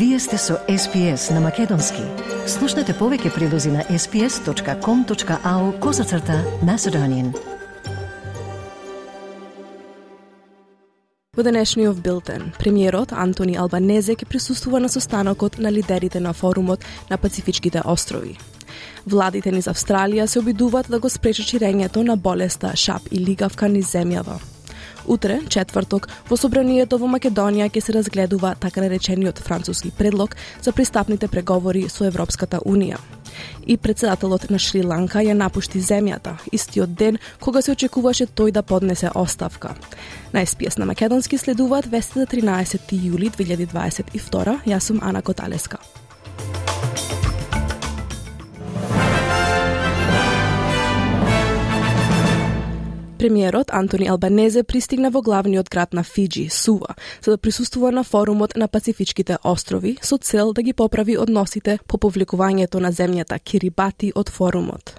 Вие сте со SPS на Македонски. Слушнете повеќе прилози на sps.com.au козацрта на Седонин. Во денешниот билтен, премиерот Антони Албанезе ќе присуствува на состанокот на лидерите на форумот на Пацифичките острови. Владите низ Австралија се обидуваат да го спречат ширењето на болеста шап и лигавка низ земјава. Утре, четврток, во Собранието во Македонија ќе се разгледува така наречениот француски предлог за пристапните преговори со Европската Унија. И председателот на Шри Ланка ја напушти земјата, истиот ден кога се очекуваше тој да поднесе оставка. На СПС на Македонски следуваат вестите 13 јули 2022. Јас сум Ана Коталеска. Премиерот Антони Албанезе пристигна во главниот град на Фиджи, Сува, за да присуствува на форумот на Пацифичките острови со цел да ги поправи односите по повлекувањето на земјата Кирибати од форумот.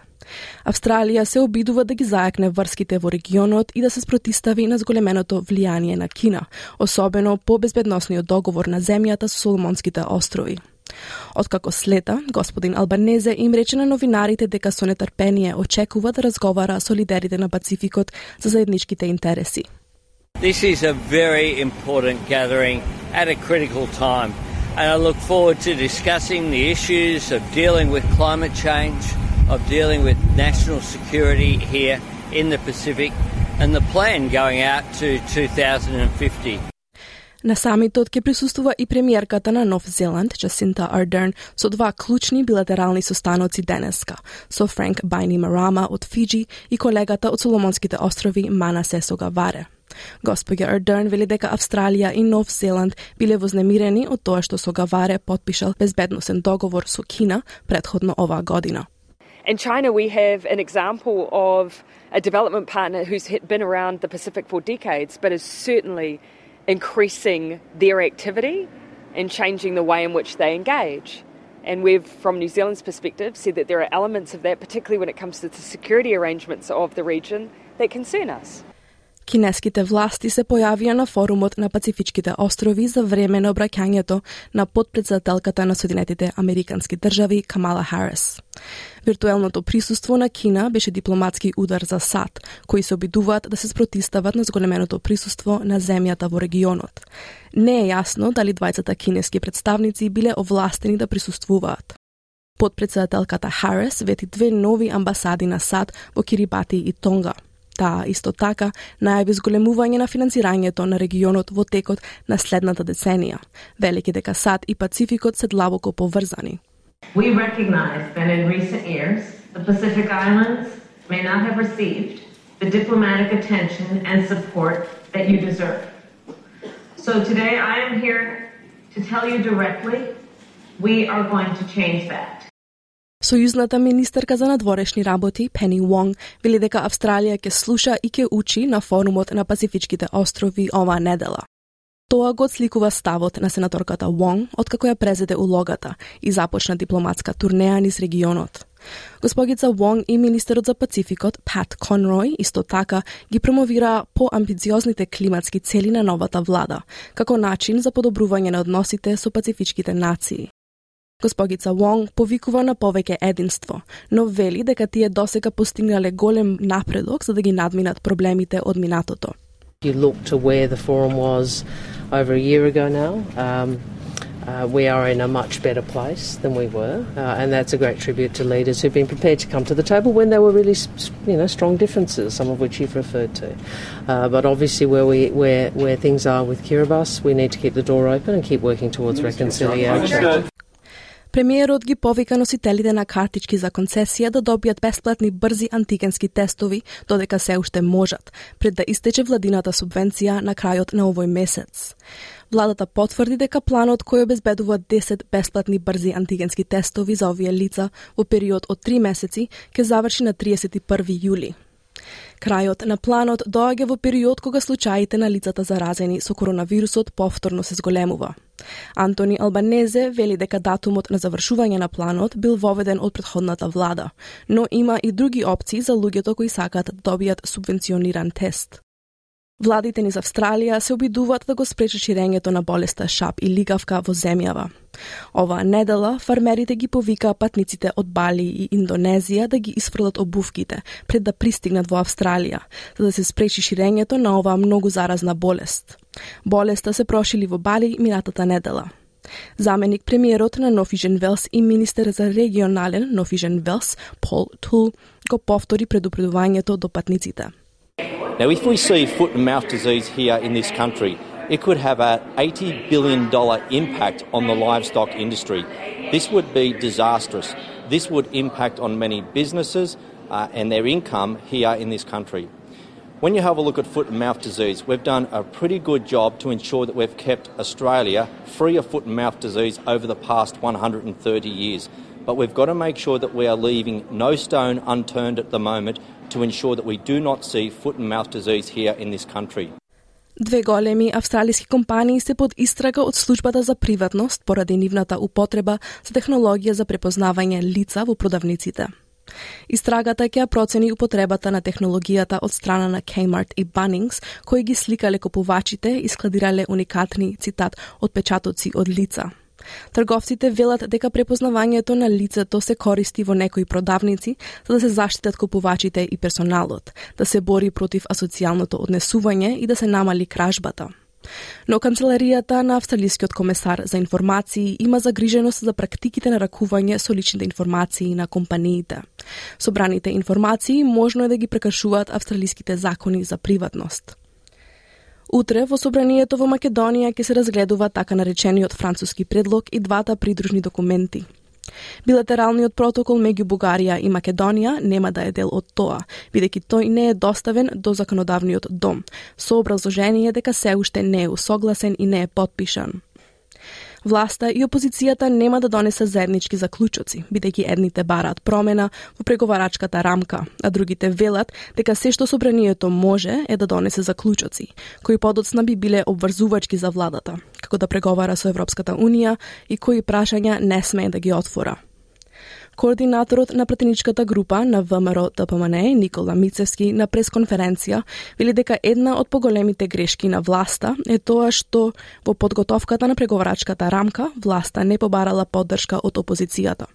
Австралија се обидува да ги зајакне врските во регионот и да се спротистави на зголеменото влијание на Кина, особено по безбедносниот договор на земјата со Соломонските острови. Откако слета, господин Албанезе им рече на новинарите дека со нетрпение очекува да разговара со лидерите на Пацификот за заедничките интереси. This is a very important gathering at a critical time, and I look forward to discussing the issues of dealing with climate change, of dealing with national security here in the Pacific, and the plan going out to 2050. На самитот ќе присуствува и премиерката на Нов Зеланд, Джасинта Ардерн, со два клучни билатерални состаноци денеска, со Франк Байни Марама од Фиджи и колегата од Соломонските острови Мана Сесога Варе. Господја Ардерн вели дека Австралија и Нов Зеланд биле вознемирени од тоа што Согаваре потпишал подпишал безбедносен договор со Кина предходно оваа година. In China, we have an example of a development partner who's been around the Pacific for decades, but is certainly increasing their activity and changing the way in which they engage. And we've, from New Zealand's perspective, said that there are elements of that, particularly when it comes to the security arrangements of the region, that concern us. Кинеските власти се појавија на форумот на Пацифичките острови за време на обраќањето на подпредседателката на Соединетите Американски држави Камала Харис. Виртуелното присуство на Кина беше дипломатски удар за САД, кои се обидуваат да се спротистават на зголеменото присуство на земјата во регионот. Не е јасно дали двајцата кинески представници биле овластени да присуствуваат. Подпредседателката Харис вети две нови амбасади на САД во Кирибати и Тонга – Таа исто така најави зголемување на финансирањето на регионот во текот на следната деценија, велики дека САД и Пацификот се длабоко поврзани. We recognize that in recent years, the Pacific Islands may not have received the diplomatic attention and support that you deserve. So today I am here to tell you directly, we are going to change that. Сојузната министерка за надворешни работи Пени Вонг вели дека Австралија ќе слуша и ќе учи на форумот на Пацифичките острови оваа недела. Тоа го сликува ставот на сенаторката Вонг откако ја презеде улогата и започна дипломатска турнеја низ регионот. Госпогица Вонг и министерот за Пацификот Пат Конрој исто така ги промовира поамбициозните климатски цели на новата влада, како начин за подобрување на односите со пацифичките нации. Госпогица Вонг повикува на повеќе единство, но вели дека тие досега постигнале голем напредок за да ги надминат проблемите од минатото. You look to where the forum was over a year ago now. Um, uh, we are in a much better place than we were, uh, and that's a great tribute to leaders who've been prepared to come to the table when there were really, you know, strong differences, some of which you've referred to. Uh, but obviously, where we where where things are with Kiribati, we need to keep the door open and keep working towards reconciliation. Премиерот ги повика носителите на картички за концесија да добијат бесплатни брзи антигенски тестови додека се уште можат, пред да истече владината субвенција на крајот на овој месец. Владата потврди дека планот кој обезбедува 10 бесплатни брзи антигенски тестови за овие лица во период од 3 месеци ќе заврши на 31 јули. Крајот на планот доаѓа во период кога случаите на лицата заразени со коронавирусот повторно се зголемува. Антони Албанезе вели дека датумот на завршување на планот бил воведен од предходната влада, но има и други опции за луѓето кои сакаат да добијат субвенциониран тест. Владите низ Австралија се обидуваат да го спречат ширењето на болеста шап и лигавка во земјава. Оваа недела фармерите ги повикаа патниците од Бали и Индонезија да ги исфрлат обувките пред да пристигнат во Австралија, за да се спречи ширењето на оваа многу заразна болест. Болеста се прошили во Бали минатата недела. Заменик премиерот на Нофижен Велс и министер за регионален Нофижен Велс, Пол Тул, го повтори предупредувањето до патниците. Now, if we see foot and mouth disease here in this country, it could have an $80 billion impact on the livestock industry. This would be disastrous. This would impact on many businesses uh, and their income here in this country. When you have a look at foot and mouth disease, we've done a pretty good job to ensure that we've kept Australia free of foot and mouth disease over the past 130 years. But we've got to make sure that we are leaving no stone unturned at the moment to ensure that we do not see foot and mouth disease here in this country. Две големи австралиски компании се под истрага од службата за приватност поради нивната употреба за технологија за препознавање лица во продавниците. Истрагата ќе процени употребата на технологијата од страна на Kmart и Bunnings, кои ги сликале купувачите и складирале уникатни цитат отпечатоци од лица. Трговците велат дека препознавањето на лицето се користи во некои продавници за да се заштитат купувачите и персоналот, да се бори против асоцијалното однесување и да се намали кражбата. Но канцеларијата на Австралискиот комесар за информации има загриженост за практиките на ракување со личните информации на компаниите. Собраните информации можно е да ги прекашуваат австралиските закони за приватност. Утре во собранието во Македонија ќе се разгледува така наречениот француски предлог и двата придружни документи. Билатералниот протокол меѓу Бугарија и Македонија нема да е дел од тоа, бидејќи тој не е доставен до законодавниот дом, со образложение дека се уште не е усогласен и не е подпишан. Власта и опозицијата нема да донесат заеднички заклучоци, бидејќи едните бараат промена во преговарачката рамка, а другите велат дека се што собранието може е да донесе заклучоци, кои подоцна би биле обврзувачки за владата, како да преговара со Европската Унија и кои прашања не смее да ги отвора. Координаторот на пратеничката група на ВМРО ДПМН Никола Мицевски на пресконференција вели дека една од поголемите грешки на власта е тоа што во подготовката на преговарачката рамка власта не побарала поддршка од опозицијата.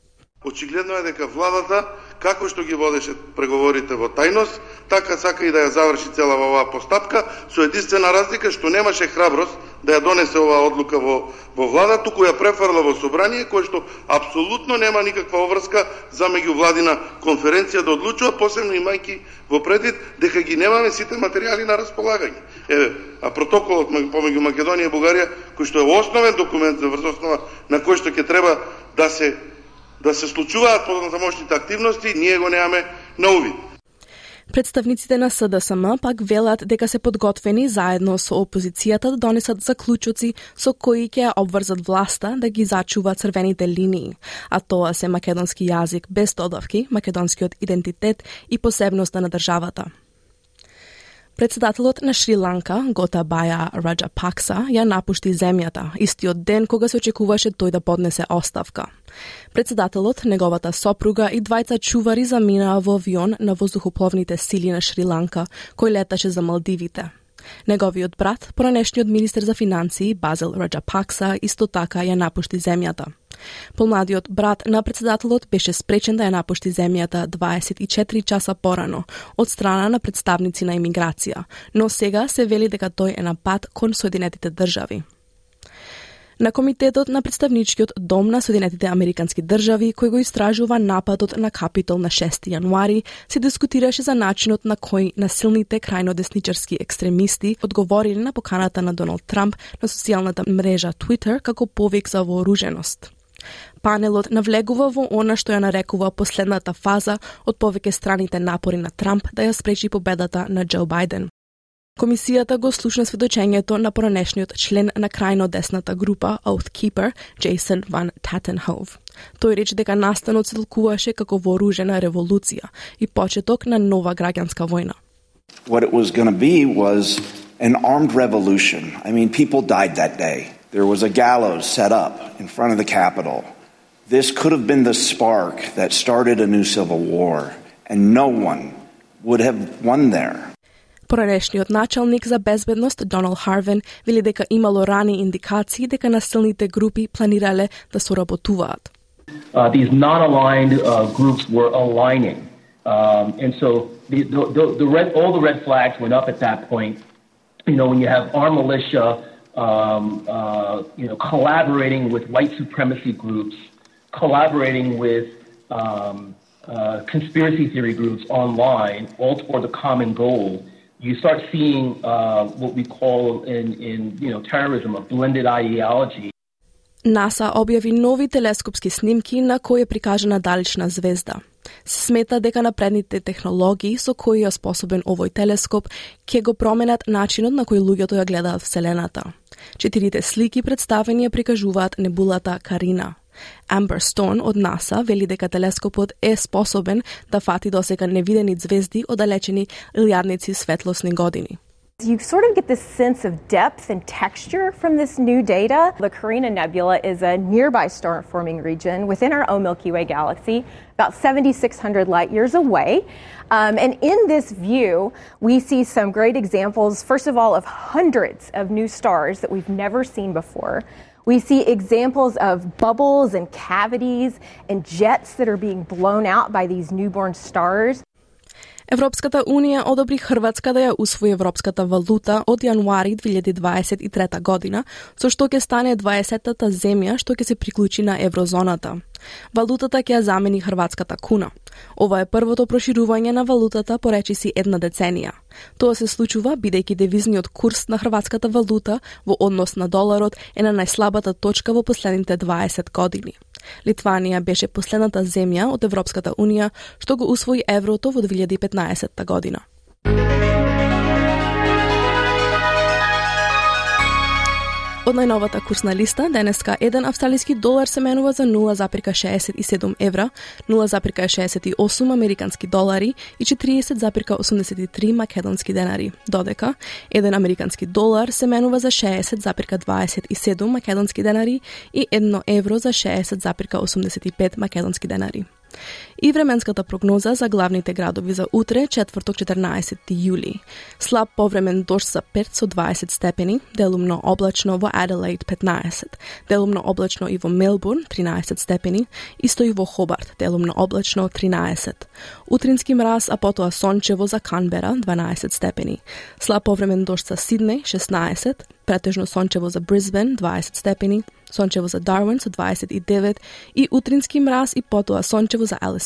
Очигледно е дека владата, како што ги водеше преговорите во тајност, така сака и да ја заврши цела оваа постапка, со единствена разлика што немаше храброст да ја донесе оваа одлука во, во влада, туку ја префарла во собрание, кој што апсолутно нема никаква обврска за меѓувладина конференција да одлучува, посебно имајќи во предвид дека ги немаме сите материјали на располагање. Еве, а протоколот помеѓу Македонија и Бугарија, кој што е основен документ за врз основа на кој што ќе треба да се да се случуваат поднатамошните активности, ние го немаме на увид. Представниците на СДСМ пак велат дека се подготвени заедно со опозицијата да донесат заклучоци со кои ќе обврзат власта да ги зачува црвените линии, а тоа се македонски јазик без додавки, македонскиот идентитет и посебноста на државата. Председателот на Шри-Ланка, Готабаја Раджапакса, ја напушти земјата, истиот ден кога се очекуваше тој да поднесе оставка. Председателот, неговата сопруга и двајца чувари заминаа во авион на воздухопловните сили на Шри-Ланка, кој леташе за Малдивите. Неговиот брат, поранешниот министер за финансии Базел Раджапакса, исто така ја напушти земјата. Помладиот брат на председателот беше спречен да ја напушти земјата 24 часа порано од страна на представници на имиграција, но сега се вели дека тој е на пат кон Соединетите држави. На Комитетот на представничкиот дом на Соединетите Американски држави, кој го истражува нападот на Капитол на 6 јануари, се дискутираше за начинот на кој насилните крајно десничарски екстремисти одговорили на поканата на Доналд Трамп на социјалната мрежа Twitter како повик за вооруженост. Панелот навлегува во она што ја нарекува последната фаза од повеќе страните напори на Трамп да ја спречи победата на Џо Бајден. Комисијата го слушна сведочењето на поранешниот член на крајно десната група Oath Keeper, Ван Татенхов Тој рече дека настанот се толкуваше како вооружена револуција и почеток на нова граѓанска војна. What it was going to be was an armed revolution. I mean, people died that day. There was a gallows set up in front of the Capitol. This could have been the spark that started a new civil war, and no one would have won there. Поранешниот началник за безбедност Донал Харвен вели дека имало рани индикации дека насилните групи планирале да соработуваат. Uh, these non-aligned uh, groups were aligning. Um, and so the, the, the red, all the red flags went up at that point. You know, when you have armed militia, um, uh, you know, collaborating with white supremacy groups, collaborating with um, uh, conspiracy theory groups online, all toward the common goal, You start seeing uh, what we call in, in you know terrorism a blended ideology. НАСА објави нови телескопски снимки на кои е прикажана далечна звезда. Се смета дека напредните технологии со кои е способен овој телескоп ќе го променат начинот на кој луѓето ја гледаат Вселената. Четирите слики представени ја прикажуваат небулата Карина. Amber Stone од НАСА вели дека телескопот е способен да фати досега невидени звезди оддалечени илјадници светлосни години. You sort of get this sense of depth and texture from this new data. The Carina Nebula is a nearby star forming region within our own Milky Way galaxy, about 7,600 light years away. Um, and in this view, we see some great examples, first of all, of hundreds of new stars that we've never seen before. We see examples of bubbles and cavities and jets that are being blown out by these newborn stars. Европската Унија одобри Хрватска да ја усвои европската валута од јануари 2023 година, со што ќе стане 20-тата земја што ќе се приклучи на еврозоната. Валутата ќе ја замени хрватската куна. Ова е првото проширување на валутата по речиси една деценија. Тоа се случува бидејќи девизниот курс на хрватската валута во однос на доларот е на најслабата точка во последните 20 години. Литванија беше последната земја од Европската Унија што го усвои еврото во 2015 година. Од најновата курсна листа, денеска еден австралиски долар се менува за 0,67 евра, 0,68 американски долари и 40,83 македонски денари, додека еден американски долар се менува за 60,27 македонски денари и 1 евро за 60,85 македонски денари. И временската прогноза за главните градови за утре, четврток 14 јули. Слаб повремен дожд за 5 со 20 степени, делумно облачно во Аделаид 15, делумно облачно и во Мелбурн 13 степени, исто и во Хобарт делумно облачно 13. Утрински мраз, а потоа сончево за Канбера 12 степени. Слаб повремен дожд за Сиднеј 16, претежно сончево за Брисбен 20 степени, сончево за Дарвин со 29 и утрински мраз и потоа сончево за Алис